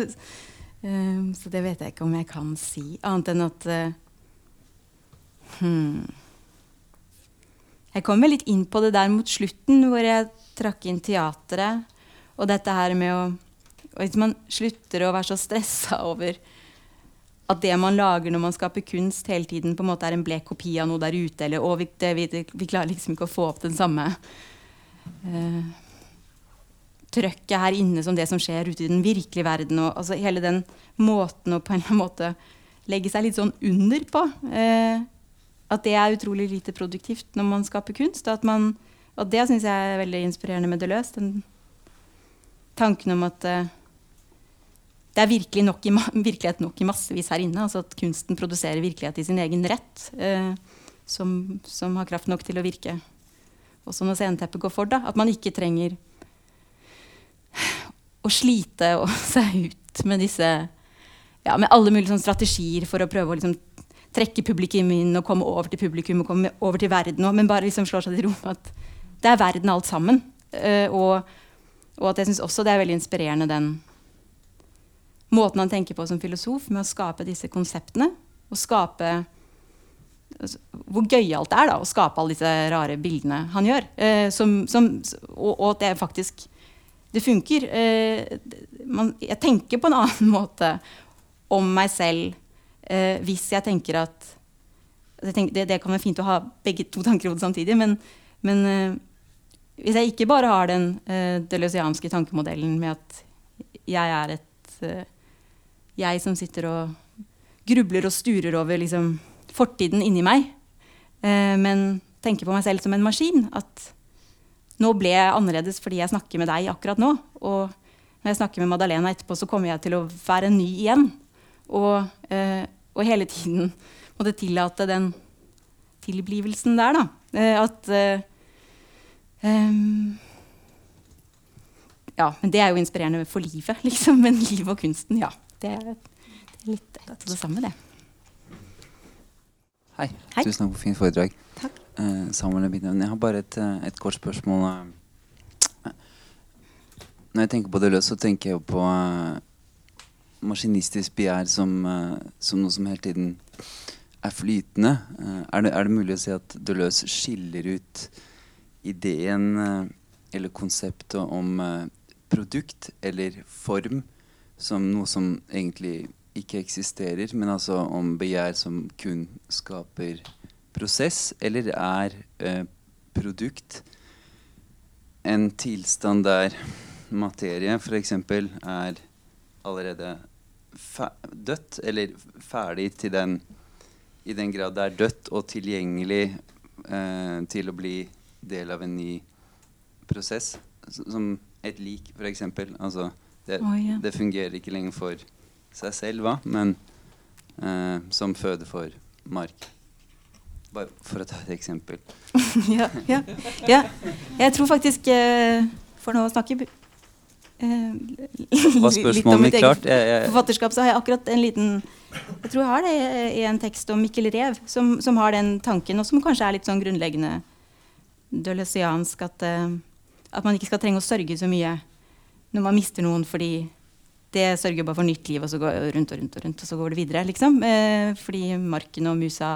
Um, så det vet jeg ikke om jeg kan si, annet enn at uh, hmm. Jeg kom litt inn på det der mot slutten, hvor jeg trakk inn teatret. Og dette her med å Hvis man slutter å være så stressa over at det man lager når man skaper kunst, hele tiden på en måte er en blek kopi av noe der ute, eller å, vi, det, vi, vi klarer liksom ikke å få opp den samme uh, trøkket her inne som det som skjer ute i den virkelige verden. Og, altså, hele den måten å på en eller annen måte legge seg litt sånn under på. eh, at det er utrolig lite produktivt når man skaper kunst. At man, og det syns jeg er veldig inspirerende med Deleuze. Den tanken om at eh, det er virkelig nok i, virkelighet nok i massevis her inne. Altså at kunsten produserer virkelighet i sin egen rett. eh, som, som har kraft nok til å virke også når sceneteppet går for. Da. At man ikke trenger å slite og seg ut med disse ja, med alle mulige sånne strategier for å prøve å liksom, trekke publikum inn og komme over til publikum og komme over til verden. Men bare liksom slår seg til ro med at det er verden alt sammen. Uh, og, og at jeg syns også det er veldig inspirerende den måten han tenker på som filosof, med å skape disse konseptene. Og skape altså, Hvor gøyalt det er da, å skape alle disse rare bildene han gjør. Uh, som, som, og, og at det faktisk det funker. Eh, jeg tenker på en annen måte om meg selv eh, hvis jeg tenker at det, det kan være fint å ha begge to tanker i hodet samtidig, men, men eh, hvis jeg ikke bare har den uh, deleuzianske tankemodellen med at jeg er et eh, Jeg som sitter og grubler og sturer over liksom, fortiden inni meg, eh, men tenker på meg selv som en maskin. At nå ble jeg annerledes fordi jeg snakker med deg akkurat nå. Og når jeg snakker med Madalena etterpå, så kommer jeg til å være ny igjen. Og, eh, og hele tiden måtte tillate den tilblivelsen der, da. Eh, at eh, em, Ja, men det er jo inspirerende for livet, liksom. Men livet og kunsten, ja. Det er, det er litt et og det samme, det. Hei. Hei. Tusen takk for fint foredrag. Takk. Eh, Samuel er. Jeg har bare et, eh, et kort spørsmål. Når jeg tenker på det løs, så tenker jeg på eh, maskinistisk begjær som, som noe som hele tiden er flytende. Er, det, er det mulig å si at Deleuze skiller ut ideen eller konseptet om produkt eller form som noe som egentlig ikke eksisterer, men altså om begjær som kun skaper prosess, eller er eh, produkt en tilstand der materie f.eks. er allerede dødt, eller ferdig til den i den grad det er dødt og tilgjengelig eh, til å bli del av en ny prosess, som et lik f.eks. Altså, det, oh, yeah. det fungerer ikke lenger for seg selv, hva? men eh, som føde for mark. Bare for å ta et eksempel. ja, ja, ja. Jeg tror faktisk eh, For nå å snakke eh, Var spørsmålet mitt eget klart? Jeg, jeg, forfatterskap, så har jeg akkurat en liten Jeg tror jeg har det i en tekst om Mikkel Rev, som, som har den tanken, og som kanskje er litt sånn grunnleggende dølesiansk, at, eh, at man ikke skal trenge å sørge så mye når man mister noen, fordi det sørger bare for nytt liv, og så går rundt og rundt og rundt, og så går det videre. liksom. Eh, fordi marken og musa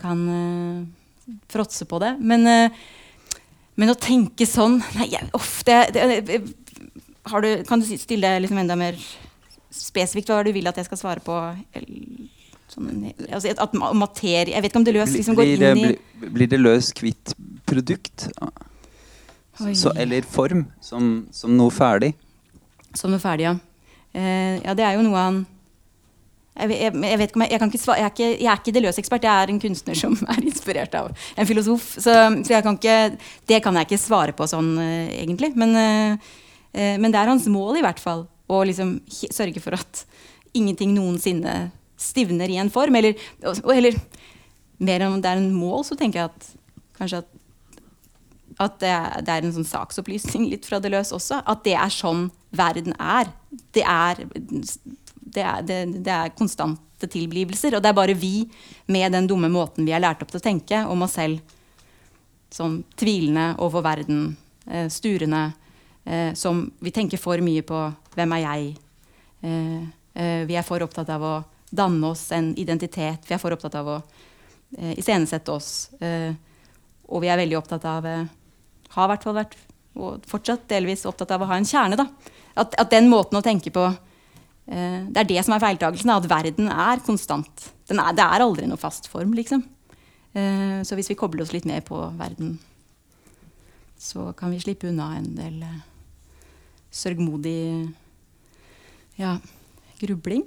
kan eh, fråtse på det. Men, eh, men å tenke sånn Nei, uff, det, det, du, Kan du stille liksom enda mer spesifikt hva du vil at jeg skal svare på? Sånn, altså, at materie Jeg vet ikke om det løs liksom går inn det, i blir, blir det løs kvitt produkt? Så, eller form? Som, som noe ferdig? Som noe ferdig, ja. Eh, ja, det er jo noe han jeg, jeg, jeg vet ikke om jeg, jeg, kan ikke svare, jeg, er ikke, jeg er ikke Deleuze-ekspert, jeg er en kunstner som er inspirert av en filosof. Så, så kan ikke, det kan jeg ikke svare på sånn, uh, egentlig. Men, uh, uh, men det er hans mål, i hvert fall, å liksom sørge for at ingenting noensinne stivner i en form. Eller, eller mer om det er en mål, så tenker jeg at kanskje at at det er, det er en sånn saksopplysning litt fra Deleuze også. At det er sånn verden er. Det er, det er, det, det er konstante tilblivelser. Og det er bare vi, med den dumme måten vi er lært opp til å tenke om oss selv, som tvilende overfor verden, eh, sturende, eh, som vi tenker for mye på 'hvem er jeg'? Eh, vi er for opptatt av å danne oss en identitet. Vi er for opptatt av å eh, iscenesette oss. Og vi er veldig opptatt av Har i hvert fall vært og fortsatt delvis opptatt av å ha en kjerne. At, at den måten å tenke på Det er det som er feiltagelsen, At verden er konstant. Den er, det er aldri noe fast form, liksom. Eh, så hvis vi kobler oss litt mer på verden, så kan vi slippe unna en del eh, sørgmodig ja, grubling.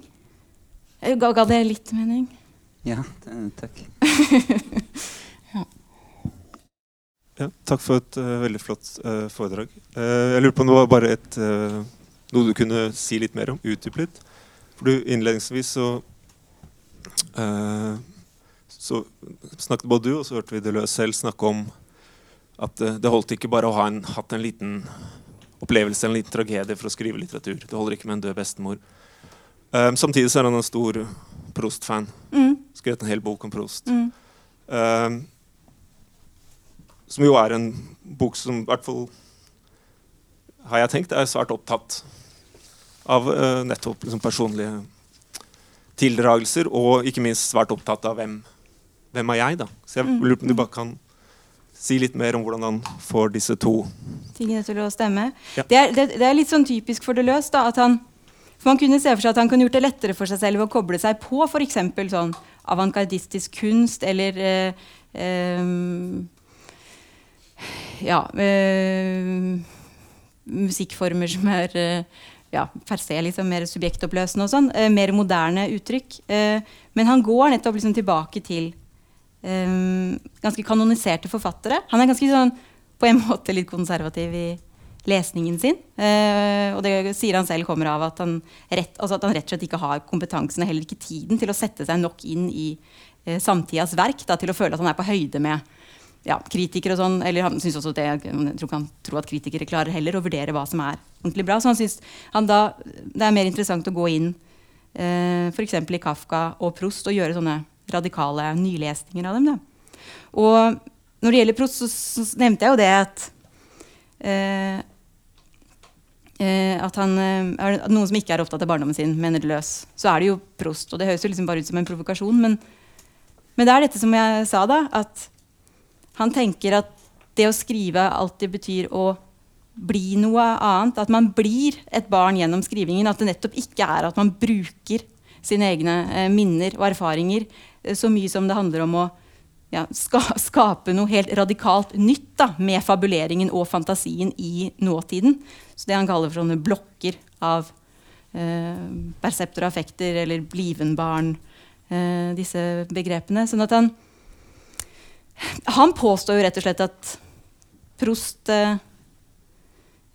Eh, Ga, ga det litt mening? Ja, takk. Ja, takk for et uh, veldig flott uh, foredrag. Uh, jeg lurer på om det var bare et, eh, noe du kunne si litt mer om? Utdype litt? For du innledningsvis så eh, så snakket både du og så hørte vi Deleuze selv snakke om at det, det holdt ikke bare å ha en, hatt en liten opplevelse, en liten tragedie for å skrive litteratur. Det holder ikke med en død bestemor. Um, samtidig så er han en stor Prost-fan. Mm. Skrevet en hel bok om Prost. Mm. Um, som jo er en bok som i hvert fall har jeg tenkt er svært opptatt av uh, nettopp liksom, personlige tildragelser, og ikke minst svært opptatt av hvem, hvem er jeg, da. Så jeg Mm, lurer på om du bare kan si litt mer om hvordan han får disse to tingene til å stemme. Ja. Det, er, det, det er litt sånn typisk for Deleuze. Da, at han, for man kunne se for seg at han kunne gjort det lettere for seg selv ved å koble seg på f.eks. sånn avantgardistisk kunst eller eh, eh, ja, eh, musikkformer som er eh, ja, per er liksom mer subjektoppløsende og sånn. Eh, mer moderne uttrykk. Eh, men han går nettopp liksom tilbake til eh, ganske kanoniserte forfattere. Han er ganske sånn på en måte litt konservativ i lesningen sin. Eh, og det sier han selv kommer av at han, rett, altså at han rett og slett ikke har kompetansen og heller ikke tiden til å sette seg nok inn i eh, samtidas verk da, til å føle at han er på høyde med ja, kritikere og sånn. Eller han synes også det, jeg tror ikke han tror at kritikere klarer heller å vurdere hva som er ordentlig bra. Så han da, det er mer interessant å gå inn eh, f.eks. i Kafka og Prost og gjøre sånne radikale nylesninger av dem. Da. Og når det gjelder Prost, så, så nevnte jeg jo det at eh, eh, at han eh, er noen som ikke er opptatt av barndommen sin, mener det løs, så er det jo Prost. Og det høres jo liksom bare ut som en provokasjon, men, men det er dette som jeg sa, da. At han tenker at det å skrive alltid betyr å bli noe annet. At man blir et barn gjennom skrivingen. At det nettopp ikke er at man bruker sine egne eh, minner og erfaringer eh, så mye som det handler om å ja, ska, skape noe helt radikalt nytt da, med fabuleringen og fantasien i nåtiden. Så det han kaller for sånne blokker av eh, persepter og affekter, eller blivenbarn, eh, disse begrepene. Sånn at han Han påstår jo rett og slett at Prost eh,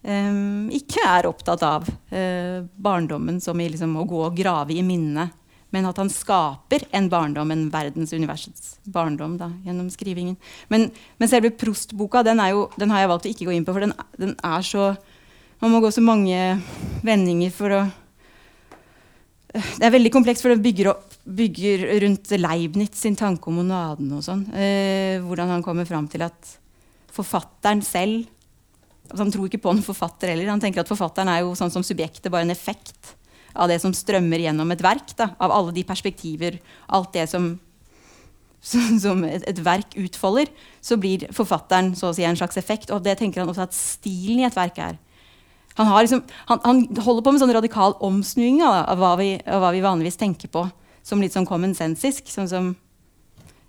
ikke er opptatt av eh, barndommen som i liksom, å gå og grave i minnet, men at han skaper en barndom, en verdens universets barndom, da, gjennom skrivingen. Men, men selve Prost-boka den, jo, den har jeg valgt å ikke gå inn på, for den, den er så Man må gå så mange vendinger for å Det er veldig komplekst, for det bygger, opp, bygger rundt Leibniz sin tanke om monaden og sånn. Eh, hvordan han kommer fram til at forfatteren selv altså Han tror ikke på en forfatter heller. Han tenker at forfatteren er jo sånn som subjektet, bare en effekt av det som strømmer gjennom et verk. Da, av alle de perspektiver, alt det som, som, et, et, verk utfolder. Så blir forfatteren så å si en slags effekt. Og det tenker han også at stilen i et verk er. Han, liksom, han, han, holder på med sånn radikal omsnuing av, av, hva vi, vanligvis tenker på som litt sånn commonsensisk. Sånn som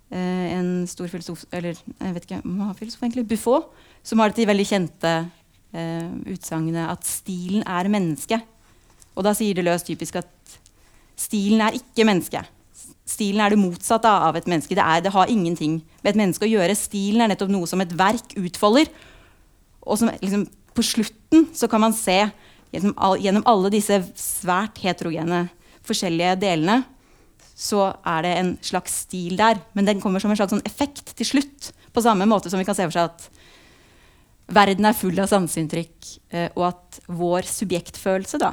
eh, en stor filosof Eller jeg vet ikke om han har filosof egentlig, Buffon, som har dette veldig kjente eh, utsagnet at stilen er menneske. Og da sier det løst typisk at stilen er ikke menneske. Stilen er det motsatte av et menneske. Det, er, det, har ingenting med et menneske å gjøre. Stilen er nettopp noe som et verk utfolder. Og som liksom, på slutten så kan man se gjennom, all, gjennom alle disse svært heterogene forskjellige delene, så er det en slags stil der. Men den kommer som en slags sånn effekt til slutt. På samme måte som vi kan se for seg at verden er full av sanseinntrykk, eh, og at vår subjektfølelse da,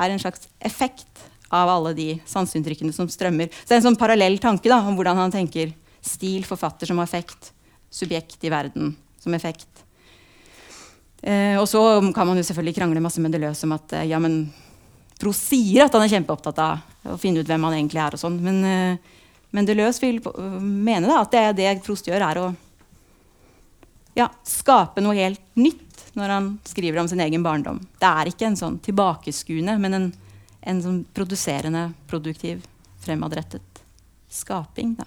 er en slags effekt av alle de sanseinntrykkene som strømmer. Så det er en sånn parallell tanke da, om hvordan han tenker stil, forfatter som effekt, subjekt i verden som effekt. Eh, og så kan man jo selvfølgelig krangle masse med Deleuze om at eh, ja, men Proust sier at han er kjempeopptatt av å finne ut hvem han egentlig er. og sånn, Men, eh, men Deleuze vil mene da, at det, det Prost gjør, er å ja, skape noe helt nytt når han skriver om sin egen barndom. Det er ikke en sånn tilbakeskuende, men en en sånn produserende, produktiv, fremadrettet skaping. Da.